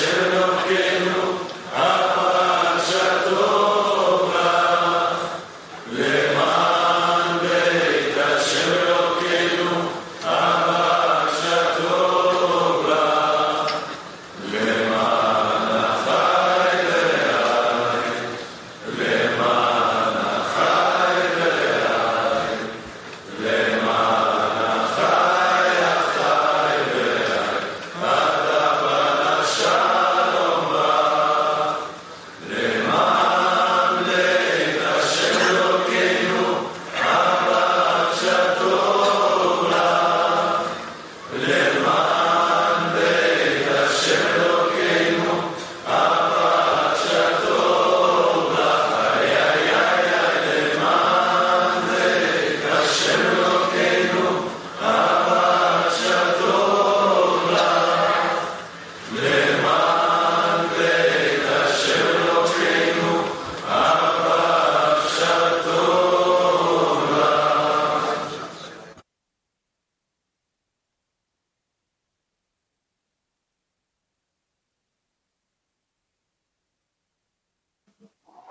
servant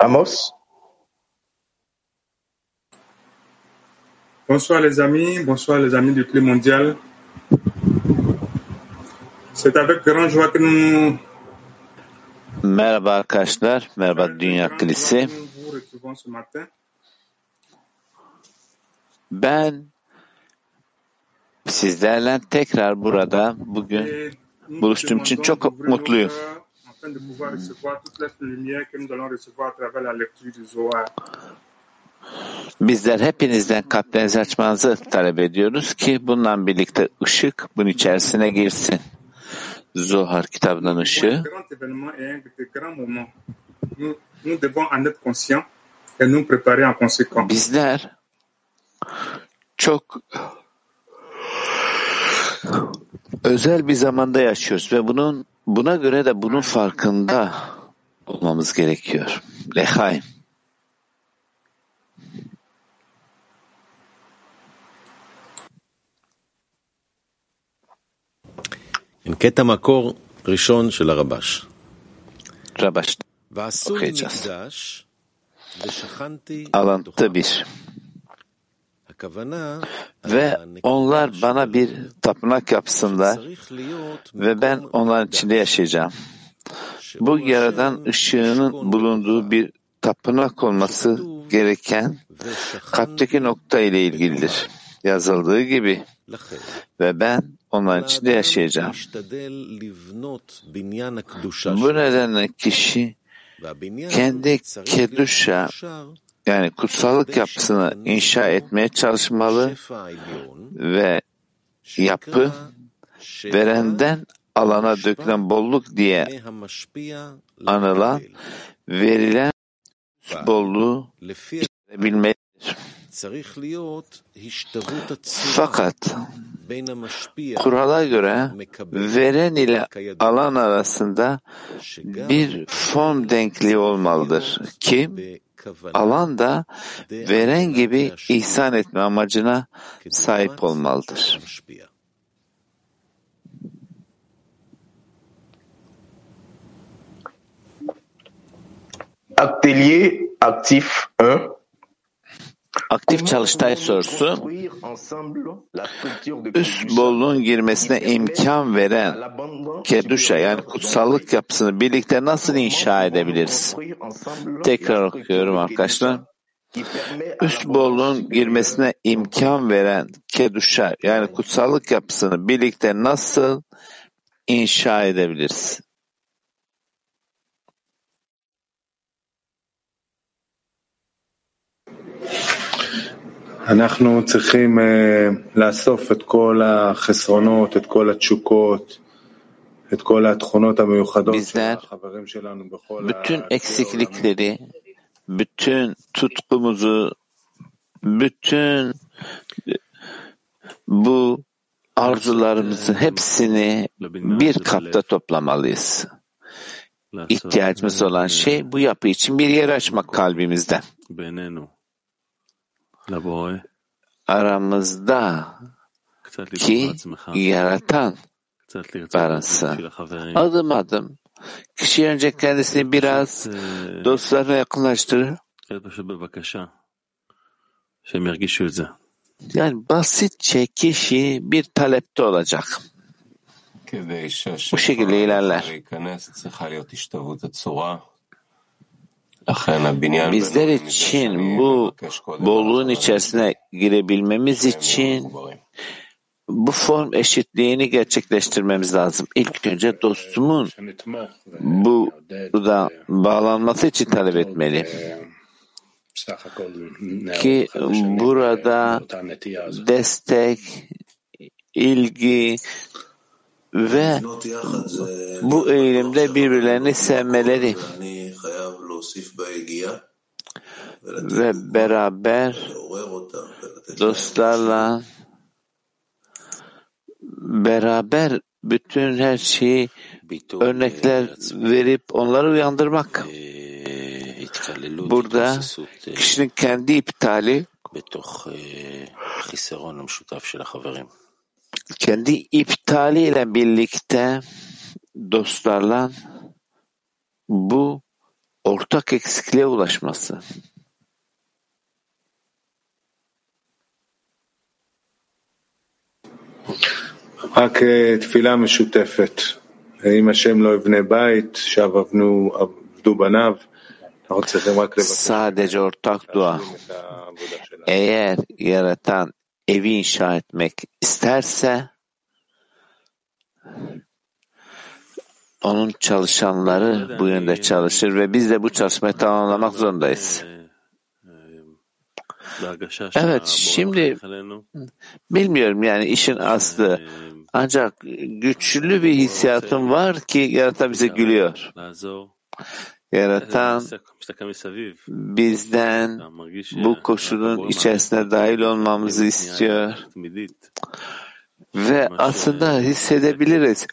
Amos Bonsoir les amis, bonsoir les amis du Club Mondial. C'est avec grande joie que nous Merhaba arkadaşlar, merhaba Dünya Kilisi. Ben sizlerle tekrar burada bugün buluştuğum için çok mutluyum. Afin de pouvoir recevoir toute la lumière que nous allons recevoir à travers la lecture du Zohar. Bizler hepinizden kalplerinizi açmanızı talep ediyoruz ki bununla birlikte ışık bunun içerisine girsin. Zohar kitabının ışığı. Bizler çok özel bir zamanda yaşıyoruz ve bunun buna göre de bunun farkında olmamız gerekiyor. Lehaim. עם קטע מקור ראשון של הרבש. Rabaş ועשו לי okuyacağız. מקדש ושכנתי Alıntı בתוכו. 1. הכוונה Ve onlar bana bir tapınak yapsınlar ve ben onların içinde yaşayacağım. Bu yaradan ışığının bulunduğu bir tapınak olması gereken kalpteki nokta ile ilgilidir. Yazıldığı gibi ve ben onların içinde yaşayacağım. Bu nedenle kişi kendi keduşa yani kutsallık yapısını inşa etmeye çalışmalı ve yapı verenden alana dökülen bolluk diye anılan verilen bolluğu bilmelidir. Fakat kurala göre veren ile alan arasında bir form denkliği olmalıdır ki alan da veren gibi ihsan etme amacına sahip olmalıdır. Atelier actif 1 Aktif çalıştay sorusu üst bolluğun girmesine imkan veren keduşa yani kutsallık yapısını birlikte nasıl inşa edebiliriz? Tekrar okuyorum arkadaşlar. Üst bolluğun girmesine imkan veren keduşa yani kutsallık yapısını birlikte nasıl inşa edebiliriz? אנחנו צריכים אה, לאסוף את כל החסרונות, את כל התשוקות, את כל התכונות המיוחדות של Bizler החברים שלנו בכל bütün הקצה העולמי. eksiklikleri, bütün tutkumuzu, bütün bu arzularımızın hepsini bir kapta toplamalıyız. İhtiyacımız olan şey bu yapı için bir yer açmak kalbimizde. aramızda ki yaratan arası. Adım adım kişi önce kendisini biraz dostlarına yakınlaştırır. Yani basitçe kişi bir talepte olacak. Bu şekilde ilerler. Bizler için bu bolluğun içerisine girebilmemiz için bu form eşitliğini gerçekleştirmemiz lazım. İlk önce dostumun bu da bağlanması için talep etmeli. Ki burada destek, ilgi, ve bu eğilimde birbirlerini sevmeleri ve beraber dostlarla beraber bütün her şeyi örnekler verip onları uyandırmak. Burada kişinin kendi iptali kendi iptaliyle birlikte dostlarla bu ortak eksikliğe ulaşması. רק תפילה משותפת. אם השם לא יבנה בית, שב עבדו, עבדו בניו, אנחנו צריכים רק לבקש Sadece ortak dua. להשלים את העבודה שלנו. Eğer yaratan evi inşa etmek isterse onun çalışanları bu yönde çalışır ve biz de bu çalışmayı tamamlamak zorundayız. Evet, şimdi bilmiyorum yani işin aslı. Ancak güçlü bir hissiyatım var ki yaratan bize gülüyor yaratan bizden bu koşulun içerisine dahil olmamızı istiyor. Ve aslında hissedebiliriz.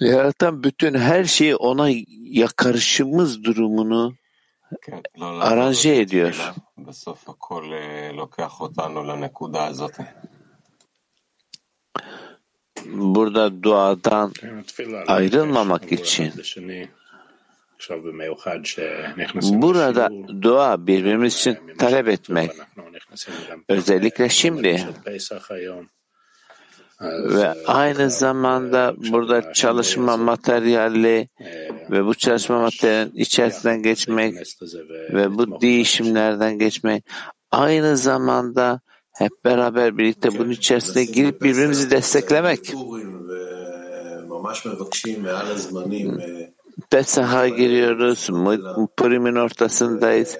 Yaratan bütün her şeyi ona yakarışımız durumunu aranje ediyor burada duadan ayrılmamak için. Burada dua birbirimiz için talep etmek. Özellikle şimdi. Ve aynı zamanda burada çalışma materyali ve bu çalışma materyalinin içerisinden geçmek ve bu değişimlerden geçmek. Aynı zamanda hep beraber birlikte bunun içerisine girip birbirimizi desteklemek. Pesah'a giriyoruz, Purim'in ortasındayız.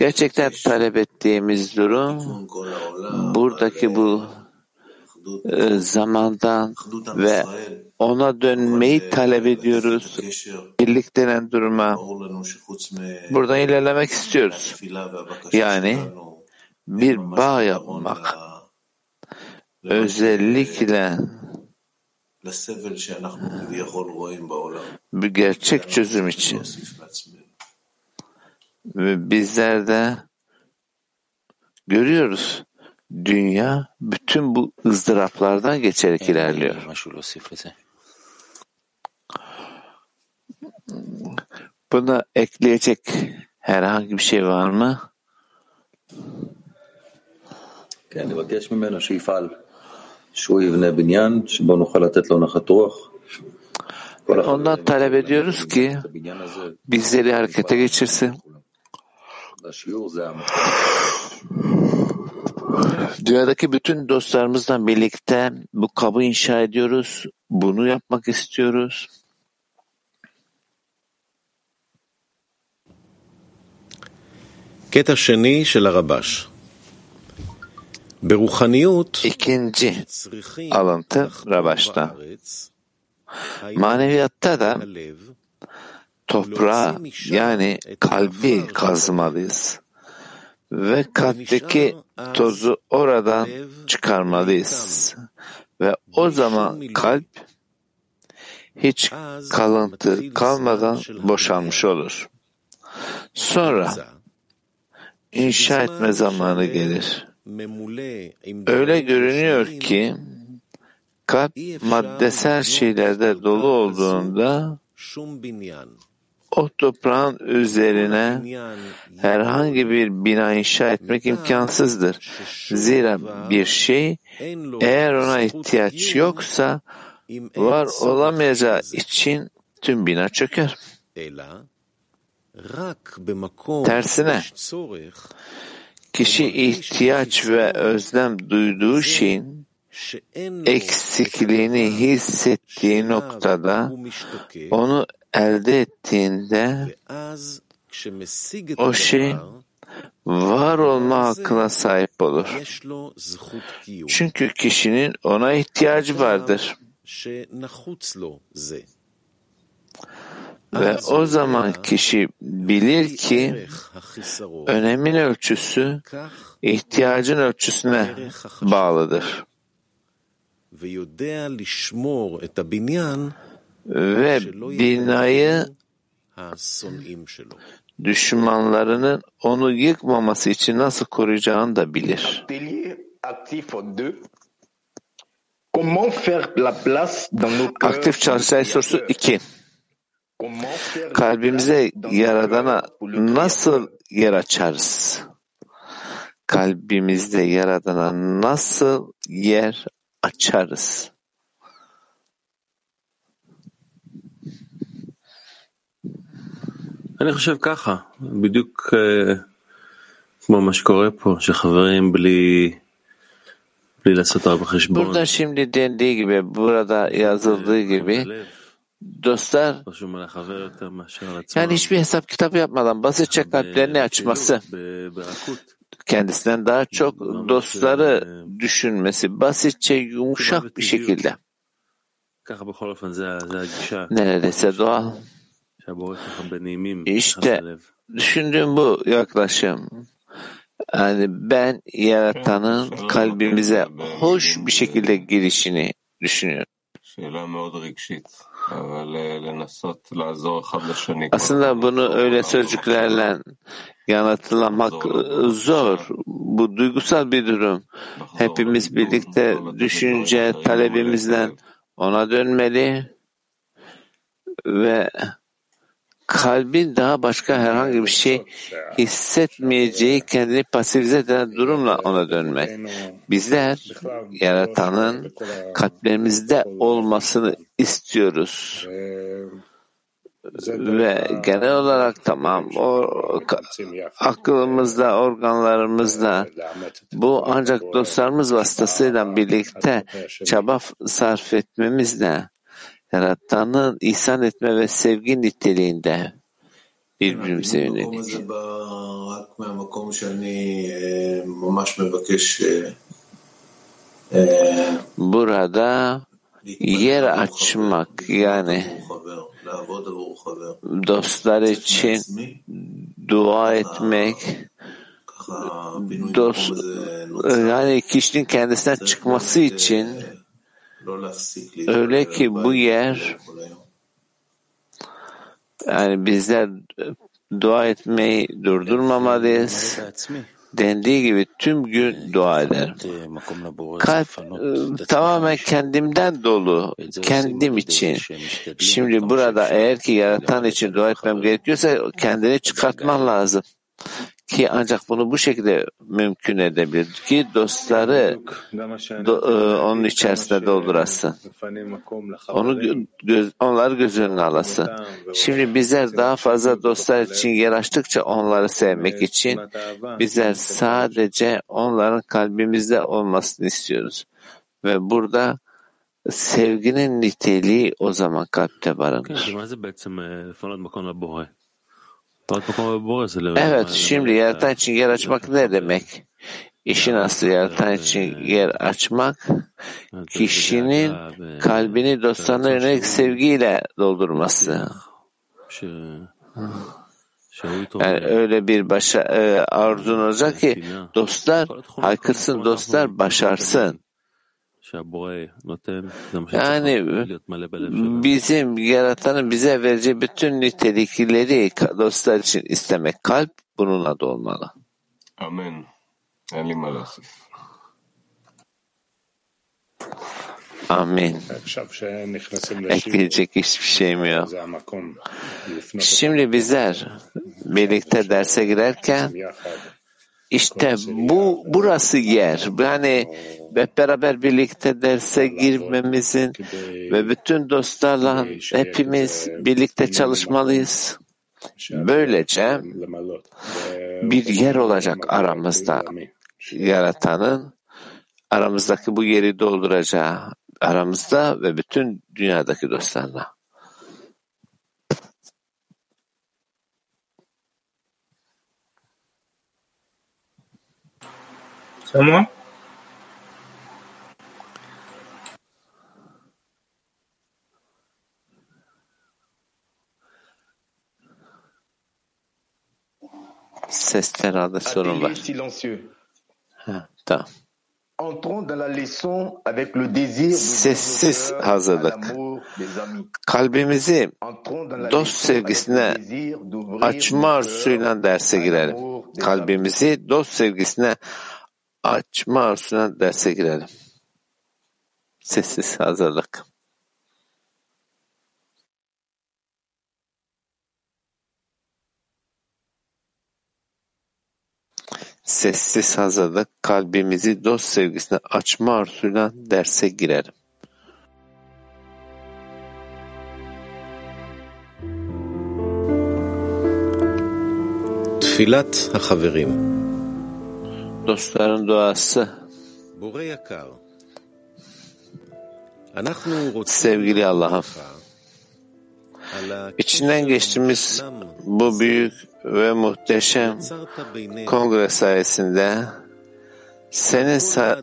Gerçekten talep ettiğimiz durum buradaki bu e, zamandan ve ona dönmeyi talep ediyoruz. Birlik denen duruma buradan ilerlemek istiyoruz. Yani bir bağ yapmak özellikle bir gerçek çözüm için ve bizler de görüyoruz dünya bütün bu ızdıraplardan geçerek ilerliyor. Buna ekleyecek herhangi bir şey var mı? כן, נבקש ממנו שיפעל, שהוא יבנה בניין שבו נוכל לתת לו נחת רוח. כל החברים Ondan talep ediyoruz ki את הבניין הזה, bizleri harekete geçirsin. והשיעור זה המקום. Dünyadaki bütün dostlarımızla birlikte bu kabı inşa ediyoruz. Bunu yapmak istiyoruz. קטע שני של הרבש. İkinci alıntı Rabaş'ta. Maneviyatta da toprağa yani kalbi kazmalıyız ve kalpteki tozu oradan çıkarmalıyız ve o zaman kalp hiç kalıntı kalmadan boşalmış olur. Sonra inşa etme zamanı gelir. Öyle görünüyor ki kalp maddesel şeylerde dolu olduğunda o toprağın üzerine herhangi bir bina inşa etmek imkansızdır. Zira bir şey eğer ona ihtiyaç yoksa var olamayacağı için tüm bina çöker. Tersine. Kişi ihtiyaç ve özlem duyduğu şeyin eksikliğini hissettiği noktada onu elde ettiğinde o şey var olma hakkına sahip olur. Çünkü kişinin ona ihtiyacı vardır. Ve o zaman kişi bilir ki önemin ölçüsü ihtiyacın ölçüsüne bağlıdır. Ve binayı düşmanlarının onu yıkmaması için nasıl koruyacağını da bilir. Aktif çalışan sorusu 2. Comment faire la Kalbimize place dans nos Yaradan'a cœurs pour le Créateur nasıl yer açarız? Kalbimizde Yaradan'a nasıl yer açarız? אני חושב ככה, בדיוק אה, כמו מה שקורה פה, שחברים בלי, בלי לעשות הרבה חשבון, Burada şimdi dendiği gibi, burada yazıldığı gibi בלב, dostlar. Yani hiçbir hesap kitabı yapmadan basitçe kalplerini açması. Kendisinden daha çok dostları düşünmesi basitçe yumuşak bir şekilde. Neredeyse doğal. İşte düşündüğüm bu yaklaşım. Yani ben yaratanın kalbimize hoş bir şekilde girişini düşünüyorum. Aslında bunu öyle sözcüklerle yanıtlamak ıı, zor. Bu duygusal bir durum. Hepimiz birlikte düşünce talebimizden ona dönmeli ve kalbin daha başka herhangi bir şey hissetmeyeceği kendini pasifize eden durumla ona dönmek. Bizler yaratanın kalplerimizde olmasını istiyoruz. Ve genel olarak tamam o aklımızda, organlarımızda bu ancak dostlarımız vasıtasıyla birlikte çaba sarf etmemizle yaratanın ihsan etme ve sevgi niteliğinde birbirimize yönelik. Burada yer açmak yani dostlar için dua etmek dost e, yani kişinin kendisinden çıkması için Öyle ki bu yer yani bizler dua etmeyi durdurmamalıyız. Dendiği gibi tüm gün dua eder. Kalp e, tamamen kendimden dolu, kendim için. Şimdi burada eğer ki yaratan için dua etmem gerekiyorsa kendini çıkartman lazım ki ancak bunu bu şekilde mümkün edebilir ki dostları do, e, onun içerisinde doldurası. Onu göz, onlar göz önüne alası. Şimdi bizler daha fazla dostlar için yer açtıkça onları sevmek için bizler sadece onların kalbimizde olmasını istiyoruz. Ve burada sevginin niteliği o zaman kalpte barınır. Evet şimdi yaratan için yer açmak ne demek? İşin aslı yaratan için yer açmak kişinin kalbini dostlarına yönelik sevgiyle doldurması. Yani öyle bir başa, e, arzun olacak ki dostlar haykırsın, dostlar başarsın. Yani bizim yaratanın bize vereceği bütün nitelikleri dostlar için istemek. Kalp bunun adı olmalı. Amen. Amin. Ekleyecek hiçbir şeyim yok. Şimdi bizler birlikte derse girerken işte bu burası yer. Yani hep beraber birlikte derse girmemizin ve bütün dostlarla hepimiz birlikte çalışmalıyız. Böylece bir yer olacak aramızda. Yaratanın aramızdaki bu yeri dolduracağı aramızda ve bütün dünyadaki dostlarla. Moi Sesler herhalde sorun var. Ha, tamam. Entrons dans la leçon avec le désir Sessiz hazırlık. Kalbimizi Entrons dans la dost sevgisine açma arzusuyla derse girelim. Kalbimizi dost sevgisine Açma arzusuna derse girelim. Sessiz hazırlık. Sessiz hazırlık kalbimizi dost sevgisine açma arzusuyla derse girelim. Tfilat HaChaverim dostların duası. Sevgili Allah'ım, içinden geçtiğimiz bu büyük ve muhteşem kongre sayesinde senin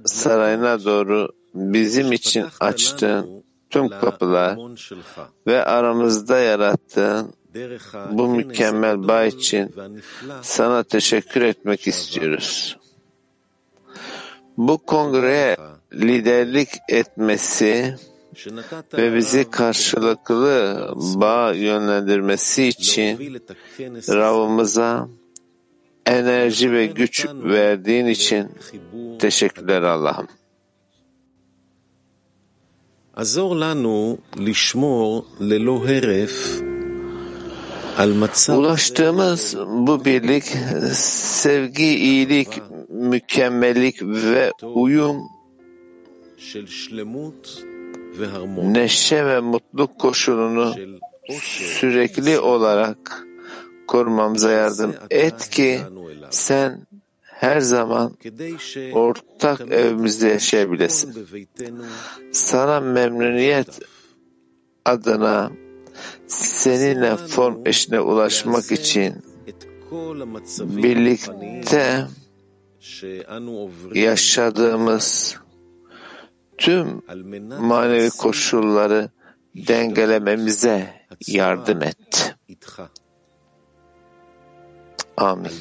sarayına doğru bizim için açtığın tüm kapılar ve aramızda yarattığın bu mükemmel bağ için sana teşekkür etmek istiyoruz Bu kongreye liderlik etmesi שנתת ve bizi לרב karşılıklı bağ yönlendirmesi için להוביל את הכנס Ravımıza enerji ve güç verdiğin için חיבור teşekkürler Allah'ım. עזור לנו לשמור ללא הרף על מצב Ulaştığımız bu birlik, sevgi, iyilik, mükemmellik ve uyum neşe ve mutluluk koşulunu sürekli olarak korumamıza yardım et ki sen her zaman ortak evimizde yaşayabilesin. Sana memnuniyet adına seninle form eşine ulaşmak için birlikte yaşadığımız tüm manevi koşulları dengelememize yardım et. Amin.